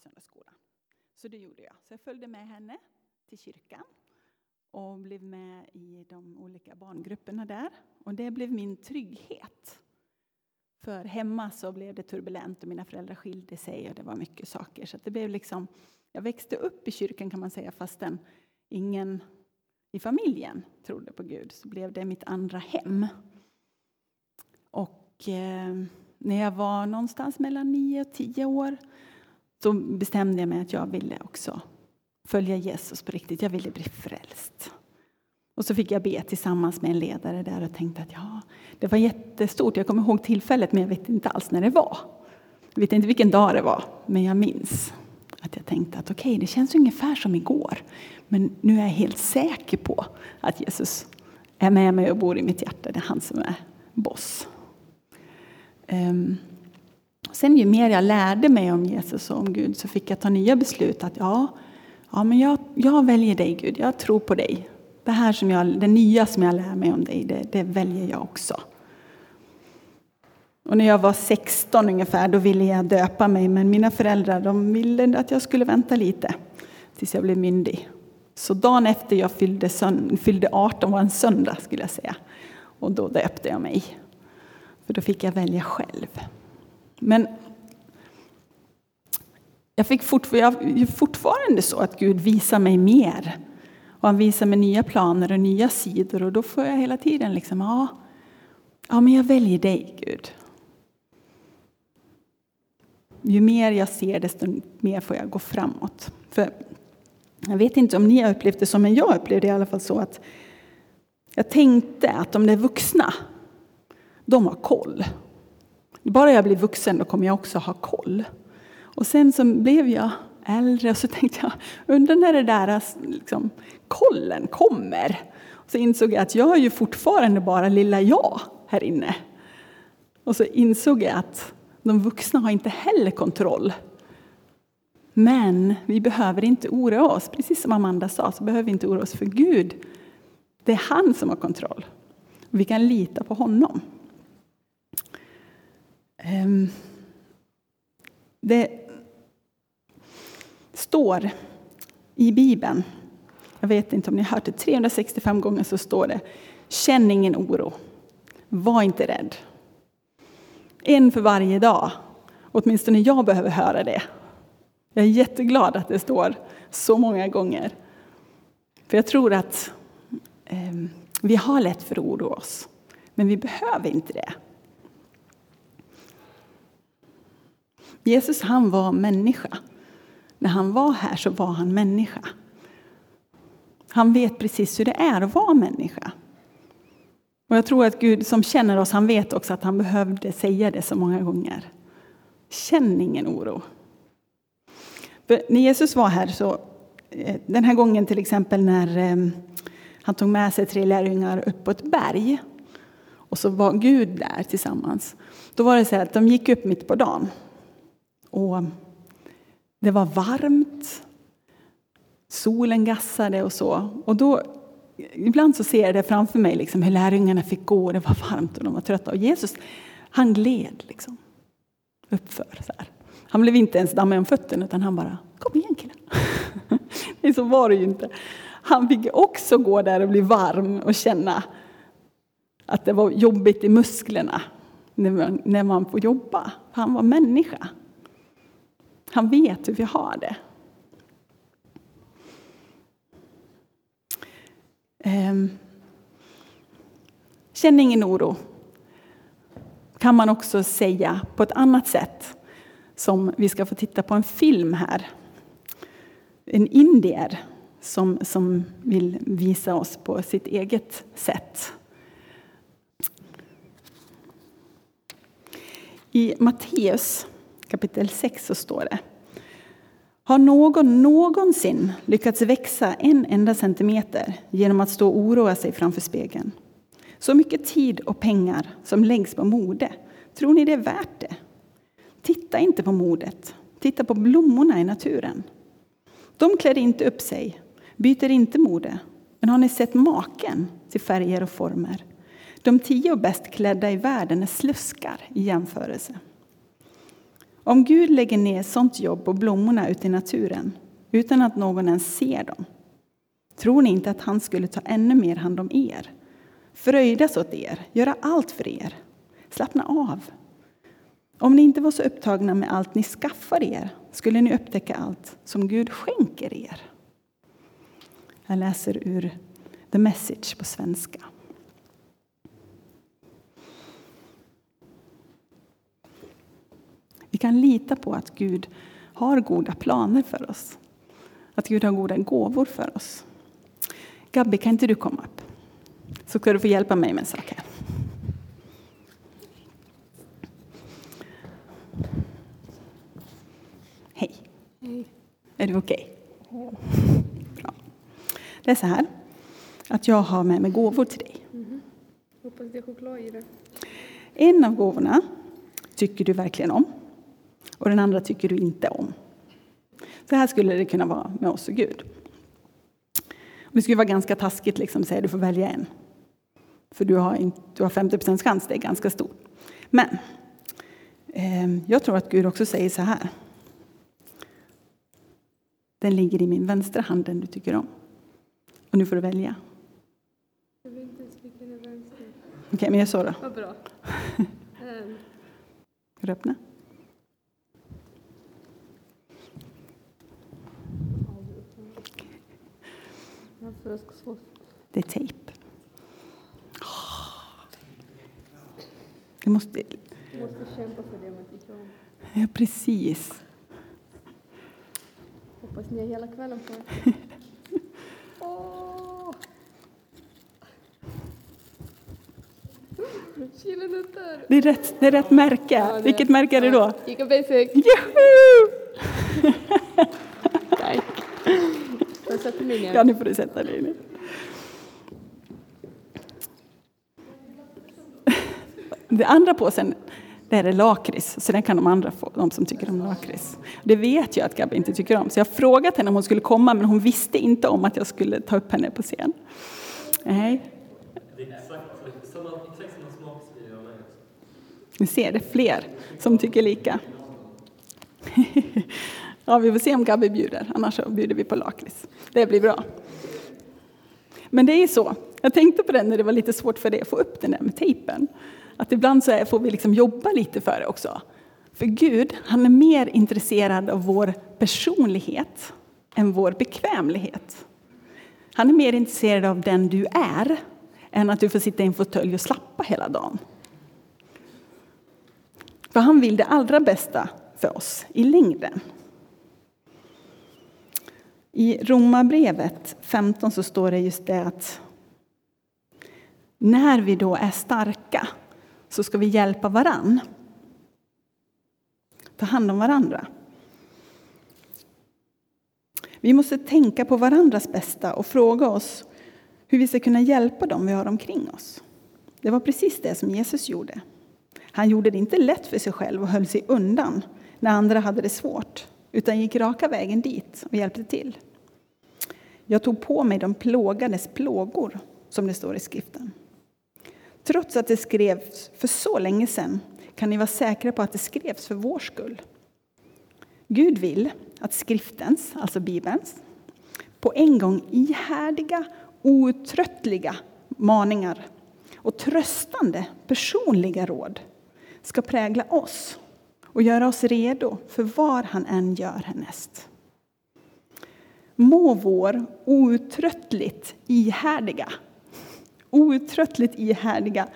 söndagsskolan. Så det gjorde jag. Så jag följde med henne till kyrkan och blev med i de olika barngrupperna där. Och det blev min trygghet. För hemma så blev det turbulent och mina föräldrar skilde sig och det var mycket saker. Så det blev liksom, jag växte upp i kyrkan kan man säga fastän ingen i familjen trodde på Gud. Så blev det mitt andra hem. Och eh, när jag var någonstans mellan nio och tio år så bestämde jag mig att jag ville också följa Jesus på riktigt. Jag ville bli frälst. Och så fick jag be tillsammans med en ledare där och tänkte att ja, det var jättestort. Jag kommer ihåg tillfället men jag vet inte alls när det var. Jag vet inte vilken dag det var, men jag minns att jag tänkte att okej, okay, det känns ungefär som igår. Men nu är jag helt säker på att Jesus är med mig och bor i mitt hjärta. Det är han som är boss. Um, sen ju mer jag lärde mig om Jesus och om Gud så fick jag ta nya beslut att ja, ja men jag, jag väljer dig Gud, jag tror på dig. Det här som jag, det nya som jag lär mig om dig, det, det väljer jag också. Och när jag var 16 ungefär, då ville jag döpa mig, men mina föräldrar de ville att jag skulle vänta lite tills jag blev myndig. Så dagen efter jag fyllde, fyllde 18 var en söndag skulle jag säga. Och då döpte jag mig. För då fick jag välja själv. Men jag fick fortfarande, fortfarande så att Gud visar mig mer. Och han visar mig nya planer och nya sidor. Och då får jag hela tiden liksom, ja, ja men jag väljer dig Gud. Ju mer jag ser desto mer får jag gå framåt. För jag vet inte om ni har upplevt det så, men jag upplevde det i alla fall så att jag tänkte att de där vuxna, de har koll. Bara jag blir vuxen då kommer jag också ha koll. Och sen så blev jag äldre och så tänkte jag, undrar när det där liksom, kollen kommer. Och så insåg jag att jag är ju fortfarande bara lilla jag här inne. Och så insåg jag att de vuxna har inte heller kontroll. Men vi behöver inte oroa oss. Precis som Amanda sa så behöver vi inte oroa oss för Gud. Det är han som har kontroll. Vi kan lita på honom. Ehm, det står i Bibeln, jag vet inte om ni har hört det, 365 gånger så står det Känn ingen oro. Var inte rädd. En för varje dag. Åtminstone jag behöver höra det. Jag är jätteglad att det står så många gånger. För jag tror att eh, vi har lätt för att oroa oss. Men vi behöver inte det. Jesus han var människa. När han var här så var han människa. Han vet precis hur det är att vara människa. Och jag tror att Gud som känner oss, han vet också att han behövde säga det så många gånger. Känn ingen oro. För när Jesus var här, så, eh, den här gången till exempel när eh, han tog med sig tre lärjungar upp på ett berg och så var Gud där tillsammans. Då var det så att de gick upp mitt på dagen. Och det var varmt. Solen gassade och så. Och då, ibland så ser jag det framför mig liksom, hur lärjungarna fick gå. Det var varmt och de var trötta. Och Jesus han gled liksom, uppför. Så här. Han blev inte ens dammig om fötterna utan han bara, kom igen killen. Nej, så var det ju inte. Han fick också gå där och bli varm och känna att det var jobbigt i musklerna när man får jobba. Han var människa. Han vet hur vi har det. Ehm, känn ingen oro. Kan man också säga på ett annat sätt som vi ska få titta på en film här. En indier som, som vill visa oss på sitt eget sätt. I Matteus kapitel 6 så står det. Har någon någonsin lyckats växa en enda centimeter genom att stå och oroa sig framför spegeln? Så mycket tid och pengar som läggs på mode, tror ni det är värt det? Titta inte på modet. Titta på blommorna i naturen. De klär inte upp sig, byter inte mode. Men har ni sett maken till färger och former? De tio bäst klädda i världen är sluskar i jämförelse. Om Gud lägger ner sånt jobb på blommorna ute i naturen utan att någon ens ser dem, tror ni inte att han skulle ta ännu mer hand om er? Fröjdas åt er, göra allt för er. Slappna av. Om ni inte var så upptagna med allt ni skaffar er skulle ni upptäcka allt som Gud skänker er. Jag läser ur The Message på svenska. Kan lita på att Gud har goda planer för oss. Att Gud har goda gåvor för oss. Gabby, kan inte du komma upp? Så ska du få hjälpa mig med en sak här. Hej. Hej. Är du okej? Okay? Bra. Det är så här att jag har med mig gåvor till dig. Mm. Hoppas det är choklad i det. En av gåvorna tycker du verkligen om och den andra tycker du inte om. Så här skulle det kunna vara med oss och Gud. Det skulle vara ganska taskigt liksom, att säga du får välja en. För du har, inte, du har 50% chans, det är ganska stort. Men eh, jag tror att Gud också säger så här. Den ligger i min vänstra hand, den du tycker om. Och nu får du välja. Jag vet inte ens vilken är vänster. Okej, okay, men jag så då. Vad bra. um. Ska du öppna? Det är tejp. Du måste... Du måste kämpa för det man tycker om. Ja, precis. Hoppas ni har hela kvällen på Åh! Det är rätt, det är rätt märke. Ja, Vilket märke är det då? Giga Basic. Juhu! Tack. Får? Ja, nu får du sätta dig ner. Den andra påsen där är lakrits, så den kan de andra få, de som tycker om lakrits. Det vet jag att Gabby inte tycker om, så jag har frågat henne om hon skulle komma, men hon visste inte om att jag skulle ta upp henne på scen. Nej. Ni ser, det är fler som tycker lika. Ja, vi får se om Gabby bjuder, annars så bjuder vi på lakrits. Det blir bra. Men det är så, jag tänkte på det när det var lite svårt för dig att få upp den där med tejpen. Att ibland så får vi liksom jobba lite för det också. För Gud, han är mer intresserad av vår personlighet än vår bekvämlighet. Han är mer intresserad av den du är än att du får sitta i en fåtölj och slappa hela dagen. För han vill det allra bästa för oss i längden. I Romarbrevet 15 så står det just det att när vi då är starka så ska vi hjälpa varann. Ta hand om varandra. Vi måste tänka på varandras bästa och fråga oss hur vi ska kunna hjälpa dem vi har omkring oss. Det var precis det som Jesus gjorde. Han gjorde det inte lätt för sig själv och höll sig undan när andra hade det svårt, utan gick raka vägen dit och hjälpte till. Jag tog på mig de plågades plågor, som det står i skriften. Trots att det skrevs för så länge sedan kan ni vara säkra på att det skrevs för vår skull. Gud vill att skriftens, alltså Bibelns, på en gång ihärdiga, outtröttliga maningar och tröstande personliga råd ska prägla oss och göra oss redo för vad han än gör härnäst. Må vår outtröttligt ihärdiga outtröttligt ihärdiga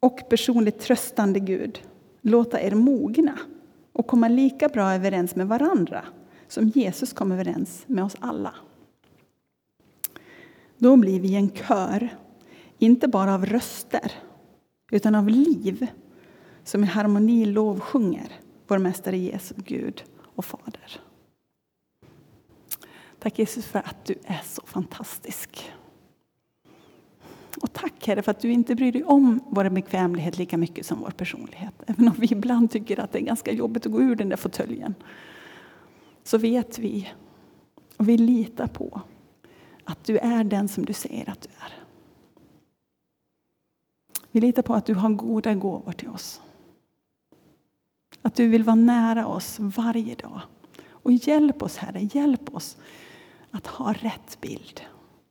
och personligt tröstande Gud låta er mogna och komma lika bra överens med varandra som Jesus kom överens med oss alla. Då blir vi en kör, inte bara av röster utan av liv som i harmoni lovsjunger vår Mästare Jesu Gud och Fader. Tack Jesus för att du är så fantastisk. Och tack Herre för att du inte bryr dig om vår bekvämlighet lika mycket som vår personlighet. Även om vi ibland tycker att det är ganska jobbigt att gå ur den där fåtöljen. Så vet vi och vi litar på att du är den som du säger att du är. Vi litar på att du har goda gåvor till oss. Att du vill vara nära oss varje dag. Och hjälp oss Herre, hjälp oss att ha rätt bild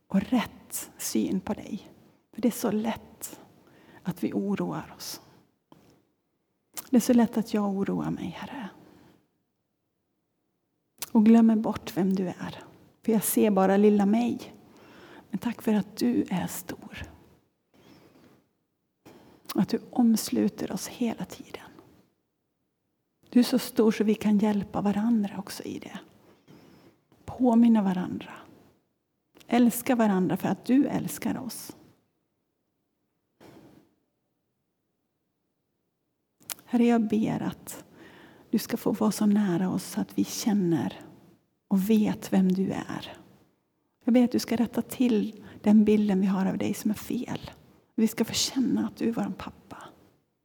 och rätt syn på dig. För det är så lätt att vi oroar oss. Det är så lätt att jag oroar mig, Herre. Och glömmer bort vem du är. För jag ser bara lilla mig. Men tack för att du är stor. Att du omsluter oss hela tiden. Du är så stor så vi kan hjälpa varandra också i det. Påminna varandra. Älska varandra för att du älskar oss. Herre, jag ber att du ska få vara så nära oss så att vi känner och vet vem du är. Jag ber att du ska rätta till den bilden vi har av dig som är fel. Vi ska få känna att du är vår pappa.